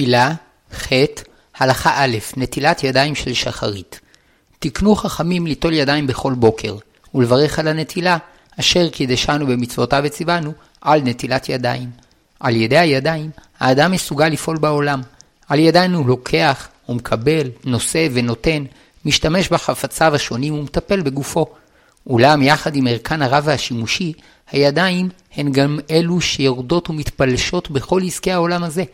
תפילה, ח', הלכה א', נטילת ידיים של שחרית. תקנו חכמים ליטול ידיים בכל בוקר, ולברך על הנטילה, אשר קידשנו במצוותיו וציוונו, על נטילת ידיים. על ידי הידיים, האדם מסוגל לפעול בעולם. על ידיים הוא לוקח, הוא מקבל, נושא ונותן, משתמש בחפציו השונים ומטפל בגופו. אולם יחד עם ערכן הרב והשימושי, הידיים הן גם אלו שיורדות ומתפלשות בכל עסקי העולם הזה,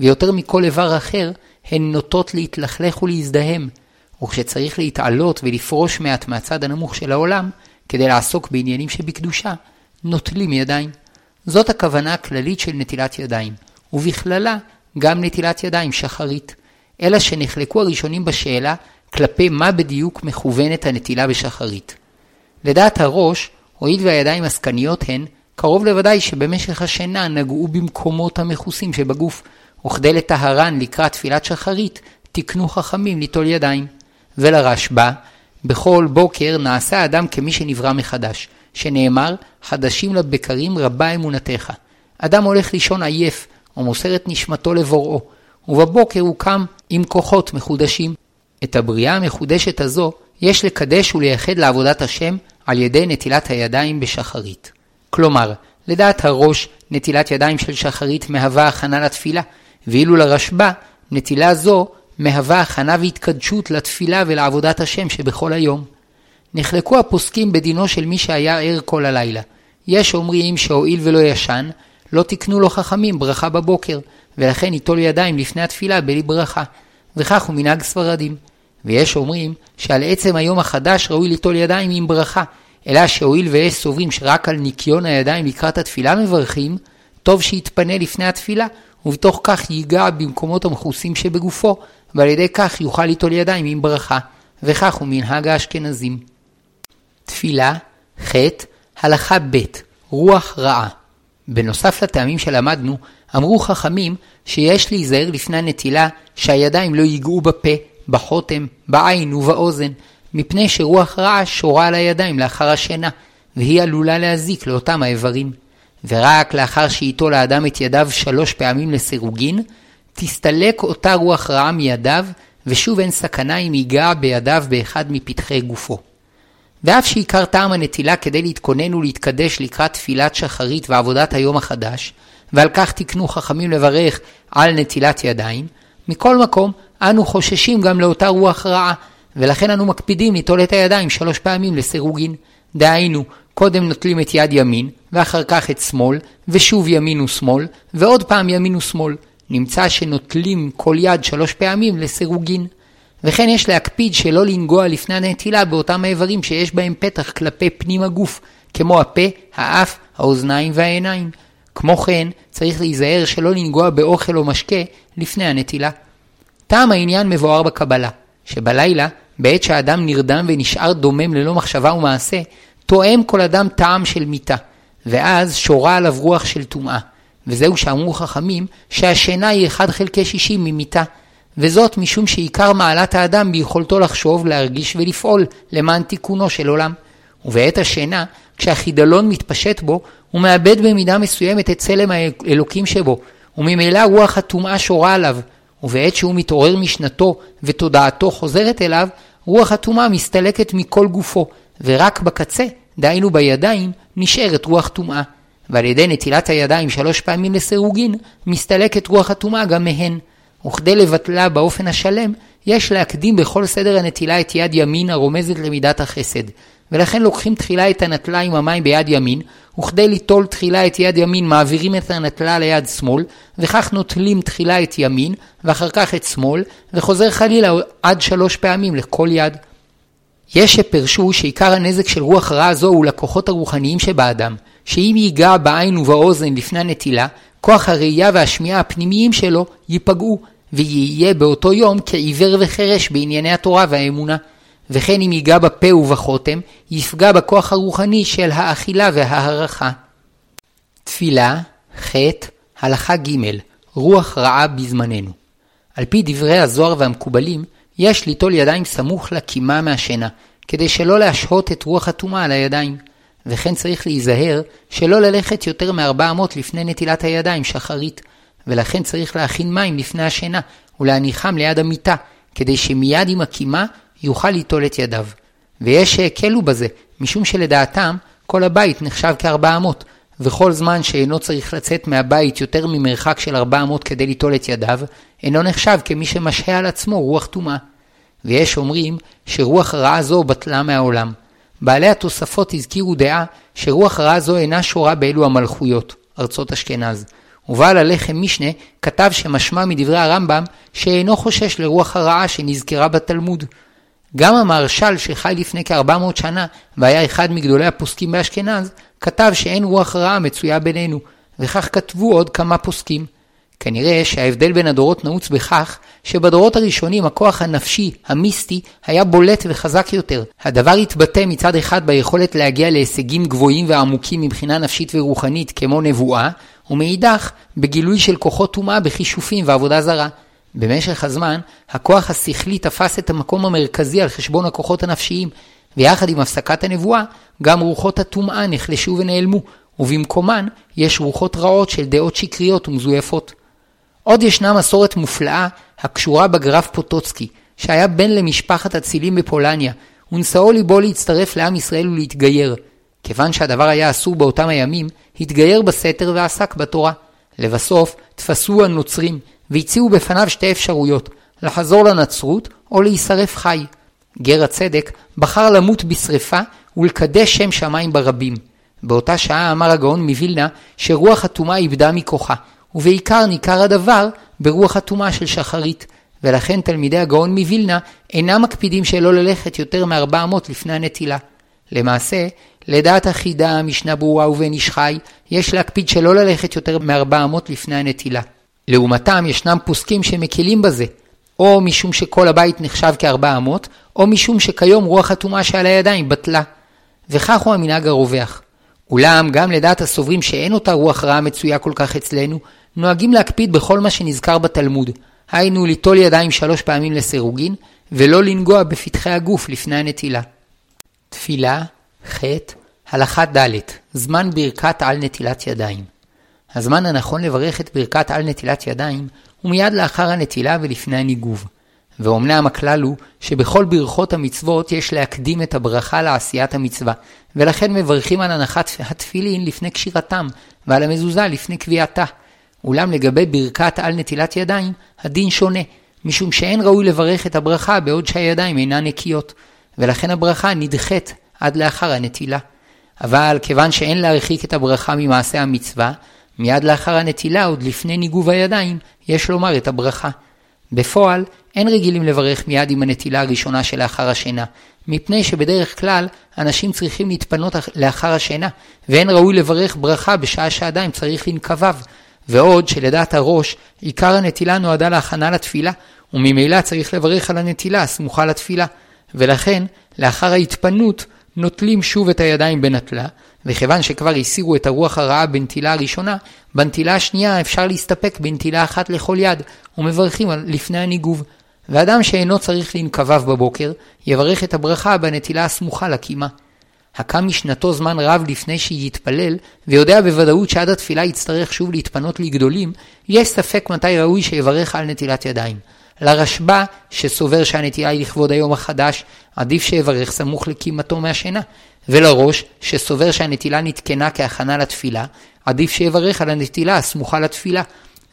ויותר מכל איבר אחר, הן נוטות להתלכלך ולהזדהם, וכשצריך להתעלות ולפרוש מעט מהצד הנמוך של העולם, כדי לעסוק בעניינים שבקדושה, נוטלים ידיים. זאת הכוונה הכללית של נטילת ידיים, ובכללה גם נטילת ידיים שחרית. אלא שנחלקו הראשונים בשאלה כלפי מה בדיוק מכוונת הנטילה בשחרית. לדעת הראש, הואיל והידיים עסקניות הן, קרוב לוודאי שבמשך השינה נגעו במקומות המכוסים שבגוף, וכדי לטהרן לקראת תפילת שחרית, תקנו חכמים ליטול ידיים. ולרשב"א, בכל בוקר נעשה האדם כמי שנברא מחדש, שנאמר, חדשים לבקרים רבה אמונתך. אדם הולך לישון עייף, או מוסר את נשמתו לבוראו, ובבוקר הוא קם עם כוחות מחודשים. את הבריאה המחודשת הזו יש לקדש ולייחד לעבודת השם על ידי נטילת הידיים בשחרית. כלומר, לדעת הראש, נטילת ידיים של שחרית מהווה הכנה לתפילה, ואילו לרשב"א, נטילה זו מהווה הכנה והתקדשות לתפילה ולעבודת השם שבכל היום. נחלקו הפוסקים בדינו של מי שהיה ער כל הלילה. יש אומרים שהואיל ולא ישן, לא תקנו לו חכמים ברכה בבוקר, ולכן ייטול ידיים לפני התפילה בלי ברכה, וכך הוא מנהג ספרדים. ויש אומרים שעל עצם היום החדש ראוי ליטול ידיים עם ברכה, אלא שהואיל ויש סוברים שרק על ניקיון הידיים לקראת התפילה מברכים, טוב שיתפנה לפני התפילה, ובתוך כך ייגע במקומות המכוסים שבגופו, ועל ידי כך יוכל ליטול ידיים עם ברכה, וכך הוא מנהג האשכנזים. תפילה, ח', הלכה ב', רוח רעה. בנוסף לטעמים שלמדנו, אמרו חכמים שיש להיזהר לפני הנטילה שהידיים לא ייגעו בפה, בחותם, בעין ובאוזן, מפני שרוח רעה שורה על הידיים לאחר השינה, והיא עלולה להזיק לאותם האיברים. ורק לאחר שייטול האדם את ידיו שלוש פעמים לסירוגין, תסתלק אותה רוח רעה מידיו, ושוב אין סכנה אם ייגע בידיו באחד מפתחי גופו. ואף שעיקר טעם הנטילה כדי להתכונן ולהתקדש לקראת תפילת שחרית ועבודת היום החדש, ועל כך תקנו חכמים לברך על נטילת ידיים, מכל מקום, אנו חוששים גם לאותה רוח רעה, ולכן אנו מקפידים ליטול את הידיים שלוש פעמים לסירוגין. דהיינו, קודם נוטלים את יד ימין, ואחר כך את שמאל, ושוב ימין ושמאל, ועוד פעם ימין ושמאל. נמצא שנוטלים כל יד שלוש פעמים לסירוגין. וכן יש להקפיד שלא לנגוע לפני הנטילה באותם האיברים שיש בהם פתח כלפי פנים הגוף, כמו הפה, האף, האוזניים והעיניים. כמו כן, צריך להיזהר שלא לנגוע באוכל או משקה לפני הנטילה. טעם העניין מבואר בקבלה, שבלילה, בעת שהאדם נרדם ונשאר דומם ללא מחשבה ומעשה, תואם כל אדם טעם של מיתה, ואז שורה עליו רוח של טומאה. וזהו שאמרו חכמים שהשינה היא 1 חלקי 60 ממיתה, וזאת משום שעיקר מעלת האדם ביכולתו לחשוב, להרגיש ולפעול למען תיקונו של עולם. ובעת השינה, כשהחידלון מתפשט בו, הוא מאבד במידה מסוימת את צלם האלוקים שבו, וממילא רוח הטומאה שורה עליו, ובעת שהוא מתעורר משנתו ותודעתו חוזרת אליו, רוח הטומאה מסתלקת מכל גופו, ורק בקצה, דהיינו בידיים, נשארת רוח טומאה. ועל ידי נטילת הידיים שלוש פעמים לסירוגין, מסתלקת רוח הטומאה גם מהן. וכדי לבטלה באופן השלם, יש להקדים בכל סדר הנטילה את יד ימין הרומזת למידת החסד. ולכן לוקחים תחילה את הנטלה עם המים ביד ימין, וכדי ליטול תחילה את יד ימין מעבירים את הנטלה ליד שמאל, וכך נוטלים תחילה את ימין, ואחר כך את שמאל, וחוזר חלילה עד שלוש פעמים לכל יד. יש שפרשו שעיקר הנזק של רוח רעה זו הוא לכוחות הרוחניים שבאדם, שאם ייגע בעין ובאוזן לפני הנטילה, כוח הראייה והשמיעה הפנימיים שלו ייפגעו, ויהיה באותו יום כעיוור וחירש בענייני התורה והאמונה. וכן אם ייגע בפה ובחותם, יפגע בכוח הרוחני של האכילה וההערכה. תפילה, ח', הלכה ג', רוח רעה בזמננו. על פי דברי הזוהר והמקובלים, יש ליטול ידיים סמוך לקימה מהשינה, כדי שלא להשהות את רוח הטומאה על הידיים. וכן צריך להיזהר שלא ללכת יותר מארבע אמות לפני נטילת הידיים שחרית, ולכן צריך להכין מים לפני השינה, ולהניחם ליד המיטה, כדי שמיד עם הקימה יוכל ליטול את ידיו. ויש שהקלו בזה, משום שלדעתם כל הבית נחשב כארבע אמות, וכל זמן שאינו צריך לצאת מהבית יותר ממרחק של ארבע אמות כדי ליטול את ידיו, אינו נחשב כמי שמשהה על עצמו רוח טומאה. ויש אומרים שרוח רעה זו בטלה מהעולם. בעלי התוספות הזכירו דעה שרוח רעה זו אינה שורה באלו המלכויות, ארצות אשכנז. ובעל הלחם משנה כתב שמשמע מדברי הרמב"ם שאינו חושש לרוח הרעה שנזכרה בתלמוד. גם המהרש"ל שחי לפני כ-400 שנה והיה אחד מגדולי הפוסקים באשכנז, כתב שאין רוח רעה מצויה בינינו, וכך כתבו עוד כמה פוסקים. כנראה שההבדל בין הדורות נעוץ בכך שבדורות הראשונים הכוח הנפשי, המיסטי, היה בולט וחזק יותר. הדבר התבטא מצד אחד ביכולת להגיע להישגים גבוהים ועמוקים מבחינה נפשית ורוחנית כמו נבואה, ומאידך בגילוי של כוחות טומאה בכישופים ועבודה זרה. במשך הזמן, הכוח השכלי תפס את המקום המרכזי על חשבון הכוחות הנפשיים, ויחד עם הפסקת הנבואה, גם רוחות הטומאה נחלשו ונעלמו, ובמקומן יש רוחות רעות של דעות שקריות ומזויפות. עוד ישנה מסורת מופלאה הקשורה בגרף פוטוצקי, שהיה בן למשפחת אצילים בפולניה, ונשאו ליבו להצטרף לעם ישראל ולהתגייר. כיוון שהדבר היה אסור באותם הימים, התגייר בסתר ועסק בתורה. לבסוף, תפסו הנוצרים, והציעו בפניו שתי אפשרויות, לחזור לנצרות או להישרף חי. גר הצדק בחר למות בשרפה ולקדש שם שמיים ברבים. באותה שעה אמר הגאון מווילנה שרוח הטומאה איבדה מכוחה, ובעיקר ניכר הדבר ברוח הטומאה של שחרית, ולכן תלמידי הגאון מווילנה אינם מקפידים שלא ללכת יותר מארבע אמות לפני הנטילה. למעשה, לדעת החידה, משנה ברורה ובן איש חי, יש להקפיד שלא ללכת יותר מארבע אמות לפני הנטילה. לעומתם ישנם פוסקים שמקלים בזה, או משום שכל הבית נחשב כארבע אמות, או משום שכיום רוח הטומאה שעל הידיים בטלה. וכך הוא המנהג הרווח. אולם גם לדעת הסוברים שאין אותה רוח רעה מצויה כל כך אצלנו, נוהגים להקפיד בכל מה שנזכר בתלמוד, היינו ליטול ידיים שלוש פעמים לסירוגין, ולא לנגוע בפתחי הגוף לפני הנטילה. תפילה, ח', הלכה ד', זמן ברכת על נטילת ידיים. הזמן הנכון לברך את ברכת על נטילת ידיים הוא מיד לאחר הנטילה ולפני הניגוב. ואומנם הכלל הוא שבכל ברכות המצוות יש להקדים את הברכה לעשיית המצווה, ולכן מברכים על הנחת התפילין לפני קשירתם, ועל המזוזה לפני קביעתה. אולם לגבי ברכת על נטילת ידיים, הדין שונה, משום שאין ראוי לברך את הברכה בעוד שהידיים אינן נקיות, ולכן הברכה נדחית עד לאחר הנטילה. אבל כיוון שאין להרחיק את הברכה ממעשה המצווה, מיד לאחר הנטילה, עוד לפני ניגוב הידיים, יש לומר את הברכה. בפועל, אין רגילים לברך מיד עם הנטילה הראשונה שלאחר השינה, מפני שבדרך כלל אנשים צריכים להתפנות לאחר השינה, ואין ראוי לברך ברכה בשעה שעדיין צריך לנקביו, ועוד שלדעת הראש, עיקר הנטילה נועדה להכנה לתפילה, וממילא צריך לברך על הנטילה הסמוכה לתפילה, ולכן, לאחר ההתפנות, נוטלים שוב את הידיים בנטלה, וכיוון שכבר הסירו את הרוח הרעה בנטילה הראשונה, בנטילה השנייה אפשר להסתפק בנטילה אחת לכל יד, ומברכים לפני הניגוב. ואדם שאינו צריך לנקביו בבוקר, יברך את הברכה בנטילה הסמוכה לקימה. הקם משנתו זמן רב לפני שיתפלל, ויודע בוודאות שעד התפילה יצטרך שוב להתפנות לגדולים, יש ספק מתי ראוי שיברך על נטילת ידיים. לרשב"א, שסובר שהנטילה היא לכבוד היום החדש, עדיף שיברך סמוך לקימתו מהשינה. ולראש, שסובר שהנטילה נתקנה כהכנה לתפילה, עדיף שיברך על הנטילה הסמוכה לתפילה.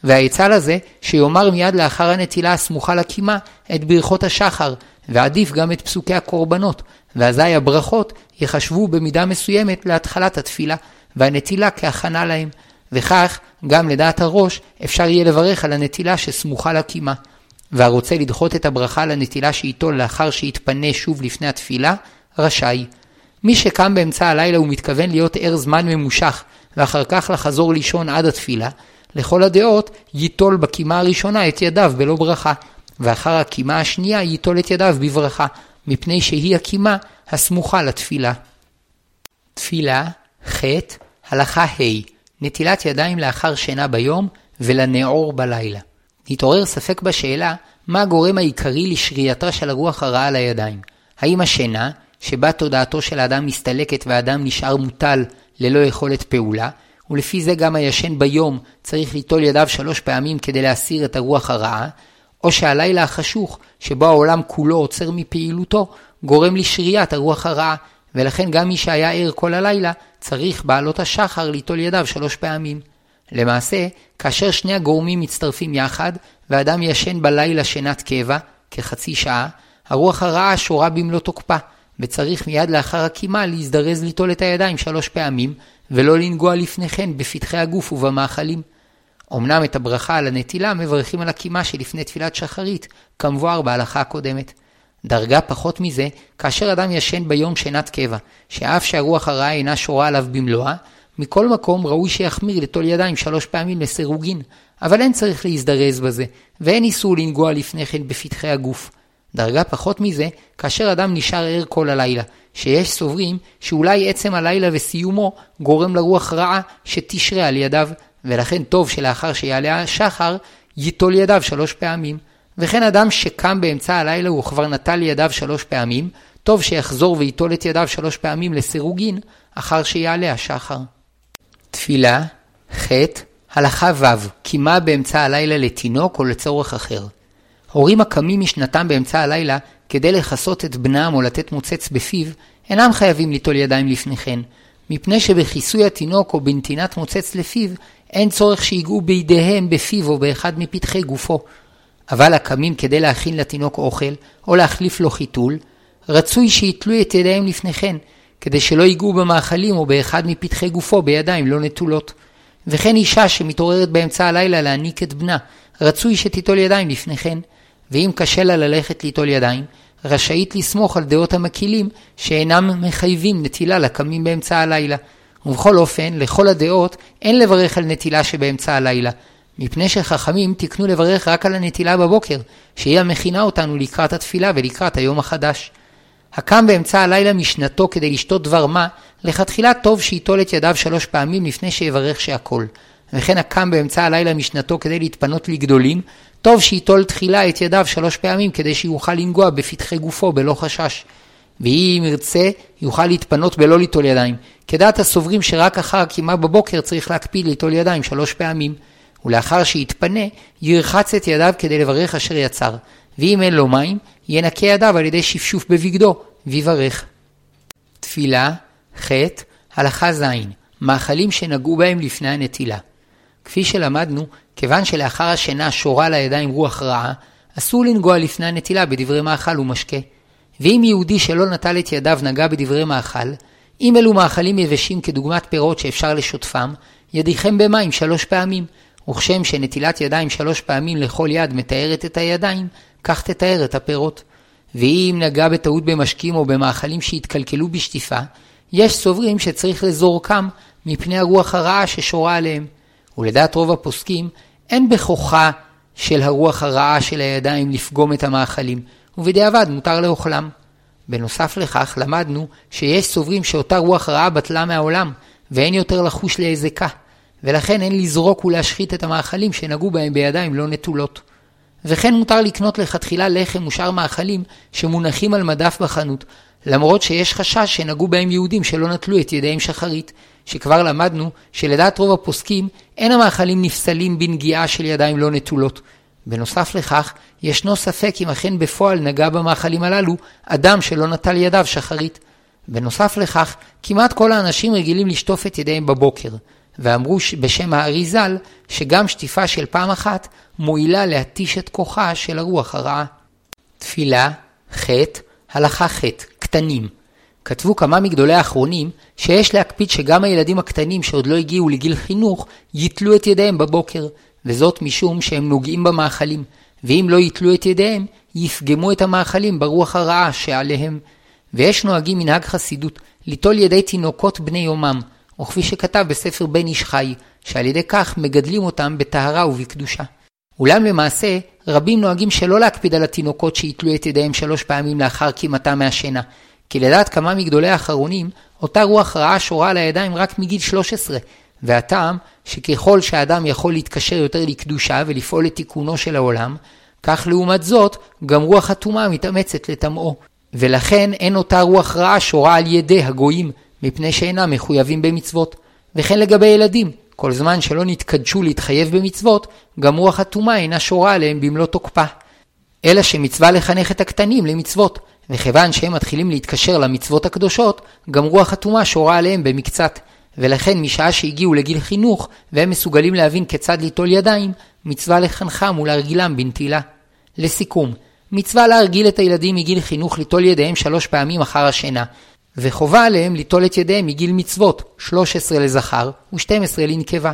והעצה לזה, שיאמר מיד לאחר הנטילה הסמוכה לקימה את ברכות השחר, ועדיף גם את פסוקי הקורבנות, ואזי הברכות ייחשבו במידה מסוימת להתחלת התפילה, והנטילה כהכנה להם. וכך, גם לדעת הראש, אפשר יהיה לברך על הנטילה שסמוכה לקימה. והרוצה לדחות את הברכה לנטילה שאיתו לאחר שיתפנה שוב לפני התפילה, רשאי. מי שקם באמצע הלילה ומתכוון להיות ער זמן ממושך, ואחר כך לחזור לישון עד התפילה, לכל הדעות ייטול בקימה הראשונה את ידיו בלא ברכה, ואחר הקימה השנייה ייטול את ידיו בברכה, מפני שהיא הקימה הסמוכה לתפילה. תפילה, ח', הלכה ה', נטילת ידיים לאחר שינה ביום ולנעור בלילה. נתעורר ספק בשאלה מה הגורם העיקרי לשרייתה של הרוח הרעה על הידיים. האם השינה, שבה תודעתו של האדם מסתלקת והאדם נשאר מוטל ללא יכולת פעולה, ולפי זה גם הישן ביום צריך ליטול ידיו שלוש פעמים כדי להסיר את הרוח הרעה, או שהלילה החשוך, שבו העולם כולו עוצר מפעילותו, גורם לשריית הרוח הרעה, ולכן גם מי שהיה ער כל הלילה, צריך בעלות השחר ליטול ידיו שלוש פעמים. למעשה, כאשר שני הגורמים מצטרפים יחד, ואדם ישן בלילה שינת קבע, כחצי שעה, הרוח הרעה שורה במלוא תוקפה, וצריך מיד לאחר הקימה להזדרז ליטול את הידיים שלוש פעמים, ולא לנגוע לפני כן בפתחי הגוף ובמאכלים. אמנם את הברכה על הנטילה מברכים על הקימה שלפני תפילת שחרית, כמבואר בהלכה הקודמת. דרגה פחות מזה, כאשר אדם ישן ביום שינת קבע, שאף שהרוח הרעה אינה שורה עליו במלואה, מכל מקום ראוי שיחמיר לטול ידיים שלוש פעמים לסירוגין, אבל אין צריך להזדרז בזה, ואין איסור לנגוע לפני כן בפתחי הגוף. דרגה פחות מזה, כאשר אדם נשאר ער כל הלילה, שיש סוברים שאולי עצם הלילה וסיומו גורם לרוח רעה שתשרה על ידיו, ולכן טוב שלאחר שיעלה השחר, ייטול ידיו שלוש פעמים. וכן אדם שקם באמצע הלילה הוא כבר נטל ידיו שלוש פעמים, טוב שיחזור וייטול את ידיו שלוש פעמים לסירוגין, אחר שיעלה השחר. תפילה, ח', הלכה ו', קימה באמצע הלילה לתינוק או לצורך אחר. הורים הקמים משנתם באמצע הלילה כדי לכסות את בנם או לתת מוצץ בפיו, אינם חייבים ליטול ידיים לפני כן, מפני שבכיסוי התינוק או בנתינת מוצץ לפיו, אין צורך שיגעו בידיהם בפיו או באחד מפתחי גופו. אבל הקמים כדי להכין לתינוק אוכל, או להחליף לו חיתול, רצוי שיתלו את ידיהם לפני כן, כדי שלא ייגעו במאכלים או באחד מפתחי גופו בידיים לא נטולות. וכן אישה שמתעוררת באמצע הלילה להניק את בנה, רצוי שתיטול ידיים לפני כן, ואם קשה לה ללכת ליטול ידיים, רשאית לסמוך על דעות המקילים שאינם מחייבים נטילה לקמים באמצע הלילה. ובכל אופן, לכל הדעות אין לברך על נטילה שבאמצע הלילה, מפני שחכמים תקנו לברך רק על הנטילה בבוקר, שהיא המכינה אותנו לקראת התפילה ולקראת היום החדש. הקם באמצע הלילה משנתו כדי לשתות דבר מה, לכתחילה טוב שייטול את ידיו שלוש פעמים לפני שיברך שהכל. וכן הקם באמצע הלילה משנתו כדי להתפנות לגדולים, טוב שייטול תחילה את ידיו שלוש פעמים כדי שיוכל לנגוע בפתחי גופו בלא חשש. ואם ירצה, יוכל להתפנות בלא ליטול ידיים. כדעת הסוברים שרק אחר הקימה בבוקר צריך להקפיד ליטול ידיים שלוש פעמים. ולאחר שיתפנה, ירחץ את ידיו כדי לברך אשר יצר. ואם אין לו מים, ינקה ידיו על ידי שפשוף בבגדו, ויברך. תפילה, ח', הלכה ז', מאכלים שנגעו בהם לפני הנטילה. כפי שלמדנו, כיוון שלאחר השינה שורה על הידיים רוח רעה, אסור לנגוע לפני הנטילה בדברי מאכל ומשקה. ואם יהודי שלא נטל את ידיו נגע בדברי מאכל, אם אלו מאכלים יבשים כדוגמת פירות שאפשר לשוטפם, ידיכם במים שלוש פעמים, וכשם שנטילת ידיים שלוש פעמים לכל יד מתארת את הידיים, כך תתאר את הפירות. ואם נגע בטעות במשקים או במאכלים שהתקלקלו בשטיפה, יש סוברים שצריך לזורקם מפני הרוח הרעה ששורה עליהם. ולדעת רוב הפוסקים, אין בכוחה של הרוח הרעה של הידיים לפגום את המאכלים, ובדיעבד מותר לאוכלם. בנוסף לכך, למדנו שיש סוברים שאותה רוח רעה בטלה מהעולם, ואין יותר לחוש להיזקה, ולכן אין לזרוק ולהשחית את המאכלים שנגעו בהם בידיים לא נטולות. וכן מותר לקנות לכתחילה לחם ושאר מאכלים שמונחים על מדף בחנות, למרות שיש חשש שנגעו בהם יהודים שלא נטלו את ידיהם שחרית, שכבר למדנו שלדעת רוב הפוסקים אין המאכלים נפסלים בנגיעה של ידיים לא נטולות. בנוסף לכך, ישנו ספק אם אכן בפועל נגע במאכלים הללו אדם שלא נטל ידיו שחרית. בנוסף לכך, כמעט כל האנשים רגילים לשטוף את ידיהם בבוקר, ואמרו בשם הארי ז"ל שגם שטיפה של פעם אחת מועילה להתיש את כוחה של הרוח הרעה. תפילה, ח', הלכה ח', קטנים. כתבו כמה מגדולי האחרונים שיש להקפיד שגם הילדים הקטנים שעוד לא הגיעו לגיל חינוך ייטלו את ידיהם בבוקר, וזאת משום שהם נוגעים במאכלים, ואם לא ייטלו את ידיהם, יפגמו את המאכלים ברוח הרעה שעליהם. ויש נוהגים מנהג חסידות ליטול ידי תינוקות בני יומם, וכפי שכתב בספר בן איש חי, שעל ידי כך מגדלים אותם בטהרה ובקדושה. אולם למעשה, רבים נוהגים שלא להקפיד על התינוקות שיתלו את ידיהם שלוש פעמים לאחר קימתם מהשינה, כי לדעת כמה מגדולי האחרונים, אותה רוח רעה שורה על הידיים רק מגיל 13, והטעם שככל שהאדם יכול להתקשר יותר לקדושה ולפעול לתיקונו של העולם, כך לעומת זאת, גם רוח הטומאה מתאמצת לטמאו. ולכן אין אותה רוח רעה שורה על ידי הגויים, מפני שאינם מחויבים במצוות. וכן לגבי ילדים, כל זמן שלא נתקדשו להתחייב במצוות, גם רוח הטומאה אינה שורה עליהם במלוא תוקפה. אלא שמצווה לחנך את הקטנים למצוות, וכיוון שהם מתחילים להתקשר למצוות הקדושות, גם רוח הטומאה שורה עליהם במקצת. ולכן משעה שהגיעו לגיל חינוך, והם מסוגלים להבין כיצד ליטול ידיים, מצווה לחנכם ולהרגילם בנטילה. לסיכום, מצווה להרגיל את הילדים מגיל חינוך ליטול ידיהם שלוש פעמים אחר השינה, וחובה עליהם ליטול את ידיהם מגיל מצוות, 13 לזכר ו-12 לנקבה.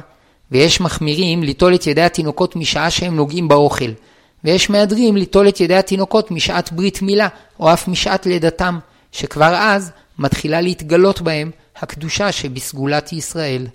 ויש מחמירים ליטול את ידי התינוקות משעה שהם נוגעים באוכל, ויש מהדרים ליטול את ידי התינוקות משעת ברית מילה, או אף משעת לידתם, שכבר אז מתחילה להתגלות בהם הקדושה שבסגולת ישראל.